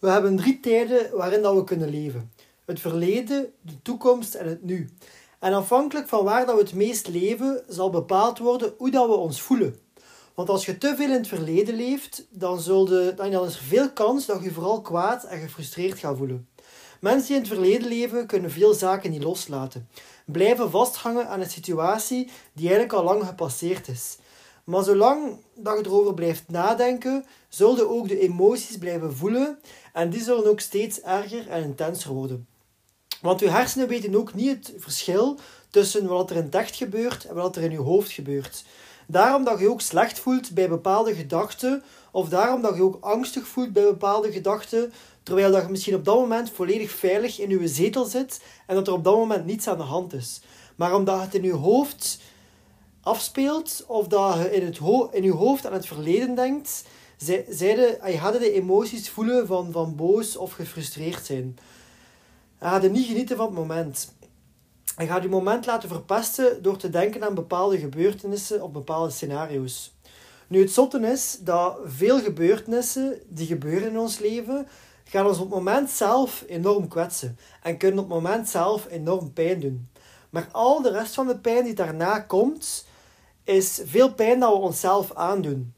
We hebben drie tijden waarin dat we kunnen leven. Het verleden, de toekomst en het nu. En afhankelijk van waar dat we het meest leven, zal bepaald worden hoe dat we ons voelen. Want als je te veel in het verleden leeft, dan, zulde, dan is er veel kans dat je vooral kwaad en gefrustreerd gaat voelen. Mensen die in het verleden leven, kunnen veel zaken niet loslaten. Blijven vasthangen aan een situatie die eigenlijk al lang gepasseerd is. Maar zolang dat je erover blijft nadenken, zullen ook de emoties blijven voelen en die zullen ook steeds erger en intenser worden. Want uw hersenen weten ook niet het verschil tussen wat er in het gebeurt en wat er in uw hoofd gebeurt. Daarom dat je ook slecht voelt bij bepaalde gedachten, of daarom dat je ook angstig voelt bij bepaalde gedachten, terwijl dat je misschien op dat moment volledig veilig in uw zetel zit en dat er op dat moment niets aan de hand is. Maar omdat het in uw hoofd afspeelt, of dat je in, het in je hoofd aan het verleden denkt, zeiden, je gaat de emoties voelen van, van boos of gefrustreerd zijn. Je gaat niet genieten van het moment. Je gaat je moment laten verpesten door te denken aan bepaalde gebeurtenissen of bepaalde scenario's. Nu, het zotte is dat veel gebeurtenissen die gebeuren in ons leven, gaan ons op het moment zelf enorm kwetsen. En kunnen op het moment zelf enorm pijn doen. Maar al de rest van de pijn die daarna komt, is veel pijn dat we onszelf aandoen.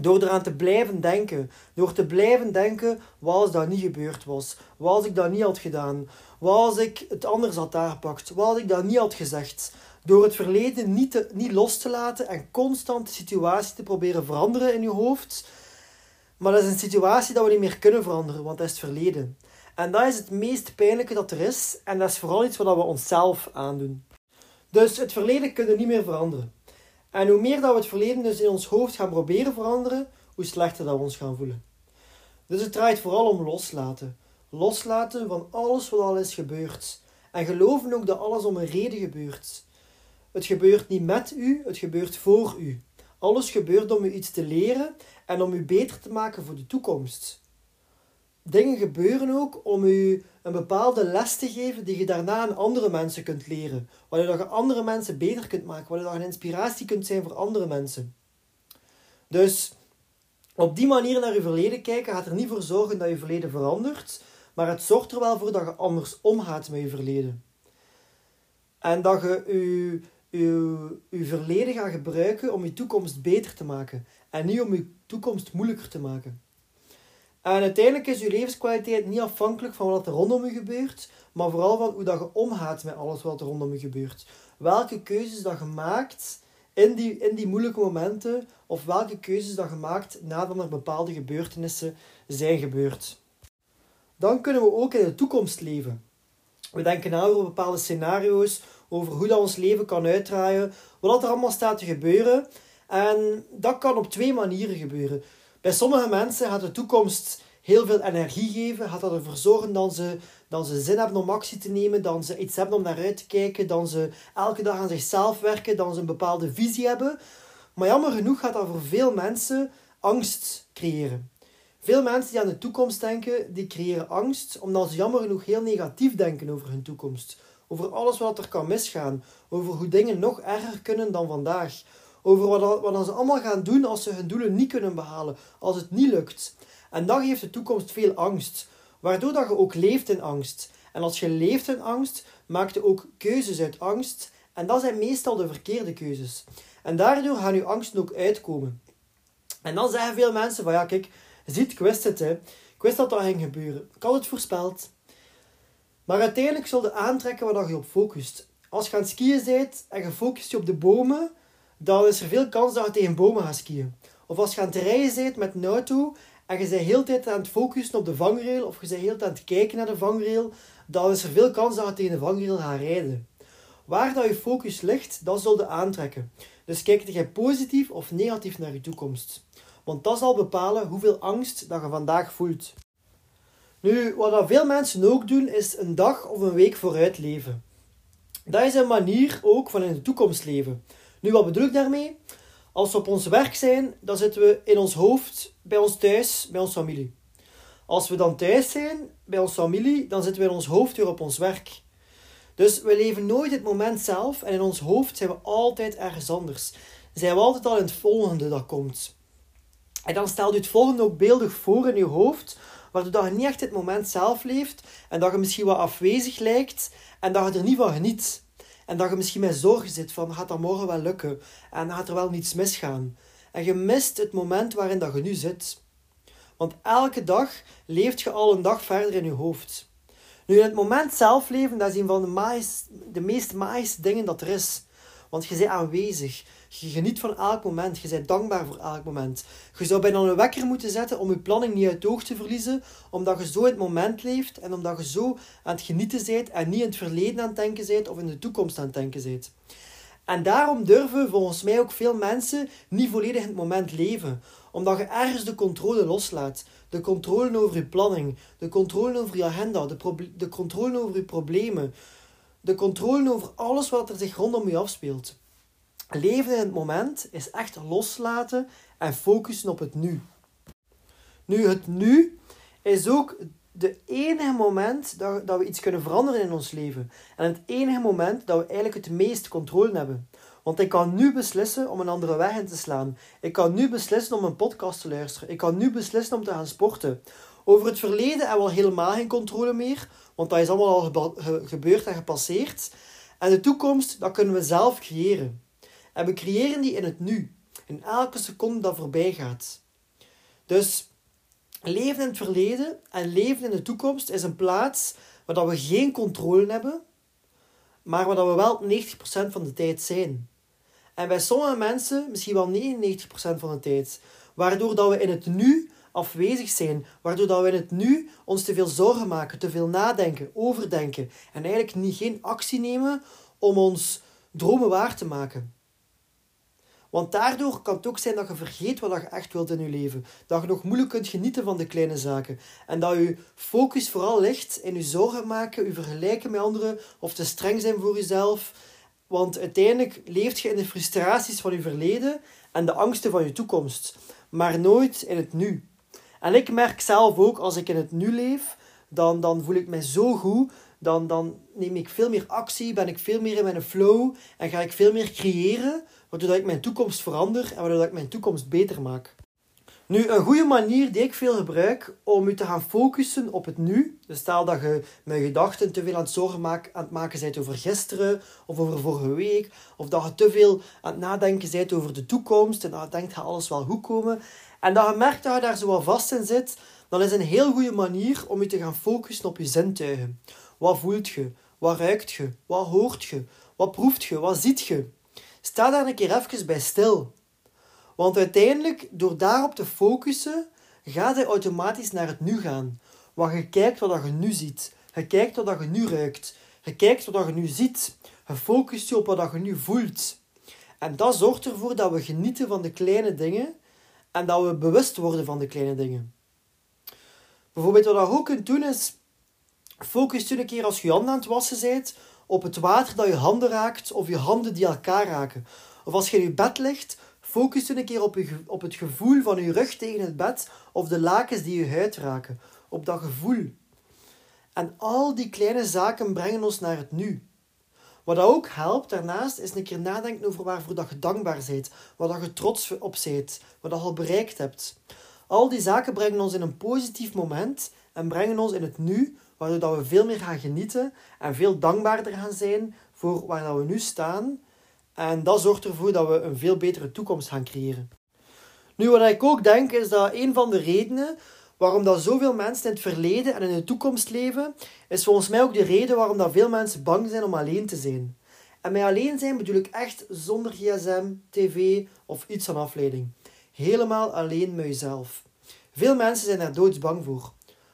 Door eraan te blijven denken. Door te blijven denken, wat als dat niet gebeurd was? Wat als ik dat niet had gedaan? Wat als ik het anders had aangepakt? Wat als ik dat niet had gezegd? Door het verleden niet, niet los te laten en constant de situatie te proberen veranderen in je hoofd. Maar dat is een situatie dat we niet meer kunnen veranderen, want dat is het verleden. En dat is het meest pijnlijke dat er is. En dat is vooral iets wat we onszelf aandoen. Dus het verleden kunnen we niet meer veranderen. En hoe meer dat we het verleden dus in ons hoofd gaan proberen veranderen, hoe slechter dat we ons gaan voelen. Dus het draait vooral om loslaten. Loslaten van alles wat al is gebeurd. En geloven ook dat alles om een reden gebeurt. Het gebeurt niet met u, het gebeurt voor u. Alles gebeurt om u iets te leren en om u beter te maken voor de toekomst. Dingen gebeuren ook om u een bepaalde les te geven die je daarna aan andere mensen kunt leren. Waardoor je andere mensen beter kunt maken. Waardoor je een inspiratie kunt zijn voor andere mensen. Dus op die manier naar je verleden kijken gaat er niet voor zorgen dat je verleden verandert. Maar het zorgt er wel voor dat je anders omgaat met je verleden. En dat je je, je, je verleden gaat gebruiken om je toekomst beter te maken. En niet om je toekomst moeilijker te maken. En uiteindelijk is je levenskwaliteit niet afhankelijk van wat er rondom je gebeurt, maar vooral van hoe dat je omgaat met alles wat er rondom je gebeurt. Welke keuzes dat je maakt in die, in die moeilijke momenten, of welke keuzes dat je maakt nadat er bepaalde gebeurtenissen zijn gebeurd. Dan kunnen we ook in de toekomst leven. We denken na over bepaalde scenario's, over hoe dat ons leven kan uitdraaien, wat er allemaal staat te gebeuren. En dat kan op twee manieren gebeuren. Bij sommige mensen gaat de toekomst heel veel energie geven, gaat dat ervoor zorgen dat ze, dat ze zin hebben om actie te nemen, dat ze iets hebben om naar uit te kijken, dat ze elke dag aan zichzelf werken, dat ze een bepaalde visie hebben. Maar jammer genoeg gaat dat voor veel mensen angst creëren. Veel mensen die aan de toekomst denken, die creëren angst omdat ze jammer genoeg heel negatief denken over hun toekomst. Over alles wat er kan misgaan. Over hoe dingen nog erger kunnen dan vandaag. Over wat, wat ze allemaal gaan doen als ze hun doelen niet kunnen behalen, als het niet lukt. En dat geeft de toekomst veel angst, waardoor dat je ook leeft in angst. En als je leeft in angst, maak je ook keuzes uit angst. En dat zijn meestal de verkeerde keuzes. En daardoor gaan je angsten ook uitkomen. En dan zeggen veel mensen van ja, kijk, ziet, ik wist het. Hè. Ik wist dat dat ging gebeuren. Ik had het voorspeld. Maar uiteindelijk zul je aantrekken waar je op focust. Als je aan het skiën bent en je focust je op de bomen, dan is er veel kans dat je tegen bomen gaat skiën. Of als je aan het rijden bent met een auto en je bent heel tijd aan het focussen op de vangrail, of je bent heel tijd aan het kijken naar de vangrail, dan is er veel kans dat je tegen de vangrail gaat rijden. Waar dat je focus ligt, dat zul je aantrekken. Dus kijk je positief of negatief naar je toekomst. Want dat zal bepalen hoeveel angst dat je vandaag voelt. Nu, wat dat veel mensen ook doen, is een dag of een week vooruit leven. Dat is een manier ook van in de toekomst leven. Nu, wat bedoel ik daarmee? Als we op ons werk zijn, dan zitten we in ons hoofd, bij ons thuis, bij onze familie. Als we dan thuis zijn, bij onze familie, dan zitten we in ons hoofd weer op ons werk. Dus we leven nooit het moment zelf en in ons hoofd zijn we altijd ergens anders. Zijn we altijd al in het volgende dat komt. En dan stel je het volgende ook beeldig voor in je hoofd, waardoor je niet echt het moment zelf leeft en dat je misschien wat afwezig lijkt en dat je er niet van geniet. En dat je misschien met zorgen zit van gaat dat morgen wel lukken en gaat er wel niets misgaan. En je mist het moment waarin dat je nu zit. Want elke dag leeft je al een dag verder in je hoofd. Nu, in het moment zelf leven, dat is een van de, de meest magische dingen dat er is. Want je bent aanwezig. Je geniet van elk moment. Je bent dankbaar voor elk moment. Je zou bijna een wekker moeten zetten om je planning niet uit het oog te verliezen. Omdat je zo in het moment leeft. En omdat je zo aan het genieten bent. En niet in het verleden aan het denken bent. Of in de toekomst aan het denken bent. En daarom durven volgens mij ook veel mensen niet volledig in het moment leven. Omdat je ergens de controle loslaat. De controle over je planning. De controle over je agenda. De, de controle over je problemen. De controle over alles wat er zich rondom je afspeelt. Leven in het moment is echt loslaten en focussen op het nu. Nu, het nu is ook de enige moment dat, dat we iets kunnen veranderen in ons leven. En het enige moment dat we eigenlijk het meest controle hebben. Want ik kan nu beslissen om een andere weg in te slaan. Ik kan nu beslissen om een podcast te luisteren. Ik kan nu beslissen om te gaan sporten. Over het verleden hebben we al helemaal geen controle meer, want dat is allemaal al gebeurd en gepasseerd. En de toekomst, dat kunnen we zelf creëren. En we creëren die in het nu, in elke seconde dat voorbij gaat. Dus leven in het verleden en leven in de toekomst is een plaats waar we geen controle hebben, maar waar we wel 90% van de tijd zijn. En bij sommige mensen misschien wel 99% van de tijd. Waardoor dat we in het nu afwezig zijn. Waardoor dat we in het nu ons te veel zorgen maken, te veel nadenken, overdenken. En eigenlijk niet, geen actie nemen om ons dromen waar te maken. Want daardoor kan het ook zijn dat je vergeet wat je echt wilt in je leven. Dat je nog moeilijk kunt genieten van de kleine zaken. En dat je focus vooral ligt in je zorgen maken, je vergelijken met anderen of te streng zijn voor jezelf. Want uiteindelijk leeft je in de frustraties van je verleden en de angsten van je toekomst. Maar nooit in het nu. En ik merk zelf ook, als ik in het nu leef, dan, dan voel ik me zo goed. Dan, dan neem ik veel meer actie, ben ik veel meer in mijn flow en ga ik veel meer creëren, waardoor ik mijn toekomst verander en waardoor ik mijn toekomst beter maak. Nu, een goede manier die ik veel gebruik om je te gaan focussen op het nu. Dus stel dat je met gedachten te veel aan het zorgen aan het maken bent over gisteren of over vorige week. Of dat je te veel aan het nadenken bent over de toekomst en dat je denkt gaat alles wel goed komen. En dat je merkt dat je daar zo wat vast in zit, dan is een heel goede manier om je te gaan focussen op je zintuigen. Wat voelt je? Wat ruikt je? Wat hoort je? Wat proeft je? Wat ziet je? Sta daar een keer even bij stil. Want uiteindelijk, door daarop te focussen, gaat hij automatisch naar het nu gaan. Want je kijkt wat je nu ziet. Je kijkt wat je nu ruikt. Je kijkt wat je nu ziet. Je focust je op wat je nu voelt. En dat zorgt ervoor dat we genieten van de kleine dingen en dat we bewust worden van de kleine dingen. Bijvoorbeeld wat je ook kunt doen is, focus je een keer als je handen aan het wassen bent op het water dat je handen raakt of je handen die elkaar raken. Of als je in je bed ligt, focus je een keer op, op het gevoel van je rug tegen het bed of de lakens die je huid raken. Op dat gevoel. En al die kleine zaken brengen ons naar het nu. Wat ook helpt daarnaast is een keer nadenken over waarvoor dat je dankbaar bent, waar dat je trots op bent, wat je al bereikt hebt. Al die zaken brengen ons in een positief moment en brengen ons in het nu, waardoor dat we veel meer gaan genieten en veel dankbaarder gaan zijn voor waar dat we nu staan. En dat zorgt ervoor dat we een veel betere toekomst gaan creëren. Nu, wat ik ook denk, is dat een van de redenen waarom dat zoveel mensen in het verleden en in de toekomst leven, is volgens mij ook de reden waarom dat veel mensen bang zijn om alleen te zijn. En met alleen zijn bedoel ik echt zonder gsm, tv of iets van afleiding. Helemaal alleen met jezelf. Veel mensen zijn daar doodsbang voor.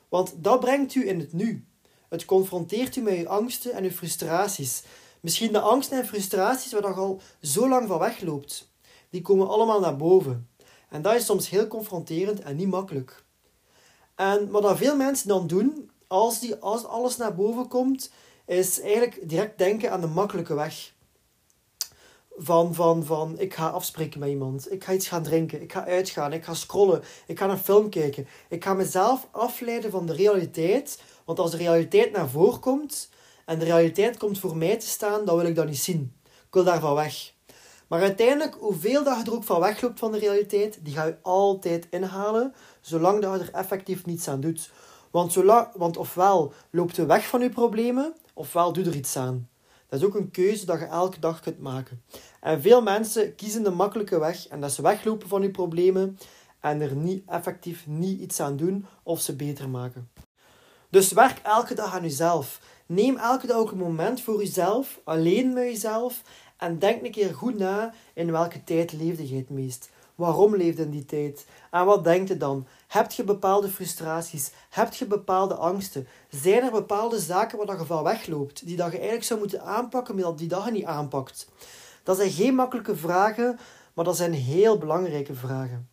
Want dat brengt u in het nu. Het confronteert u met uw angsten en uw frustraties. Misschien de angsten en frustraties waar je al zo lang van wegloopt. Die komen allemaal naar boven. En dat is soms heel confronterend en niet makkelijk. En wat dat veel mensen dan doen, als, die, als alles naar boven komt, is eigenlijk direct denken aan de makkelijke weg. Van, van, van, ik ga afspreken met iemand, ik ga iets gaan drinken, ik ga uitgaan, ik ga scrollen, ik ga een film kijken. Ik ga mezelf afleiden van de realiteit, want als de realiteit naar voren komt en de realiteit komt voor mij te staan, dan wil ik dat niet zien. Ik wil daarvan weg. Maar uiteindelijk, hoeveel dat je er ook van wegloopt van de realiteit, die ga je altijd inhalen, zolang dat je er effectief niets aan doet. Want, zolang, want ofwel loopt je weg van je problemen, ofwel doe er iets aan. Dat is ook een keuze dat je elke dag kunt maken. En veel mensen kiezen de makkelijke weg en dat ze weglopen van je problemen en er niet effectief niet iets aan doen of ze beter maken. Dus werk elke dag aan jezelf. Neem elke dag ook een moment voor jezelf, alleen met jezelf en denk een keer goed na in welke tijd leefde je het meest. Waarom leefde in die tijd? En wat denkt je dan? Heb je bepaalde frustraties? Heb je bepaalde angsten? Zijn er bepaalde zaken waar je van wegloopt, die dat je eigenlijk zou moeten aanpakken, maar die dat je niet aanpakt? Dat zijn geen makkelijke vragen, maar dat zijn heel belangrijke vragen.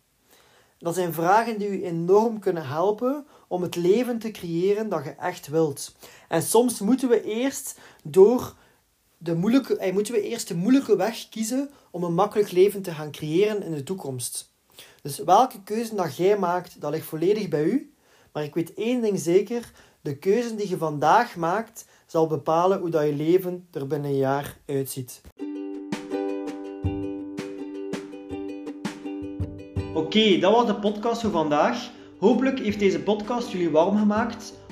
Dat zijn vragen die u enorm kunnen helpen om het leven te creëren dat je echt wilt. En soms moeten we eerst door de moeilijke, eh, moeten we eerst de moeilijke weg kiezen om een makkelijk leven te gaan creëren in de toekomst. Dus welke keuze dat jij maakt, dat ligt volledig bij u. Maar ik weet één ding zeker: de keuze die je vandaag maakt, zal bepalen hoe dat je leven er binnen een jaar uitziet. Oké, dat was de podcast voor vandaag. Hopelijk heeft deze podcast jullie warm gemaakt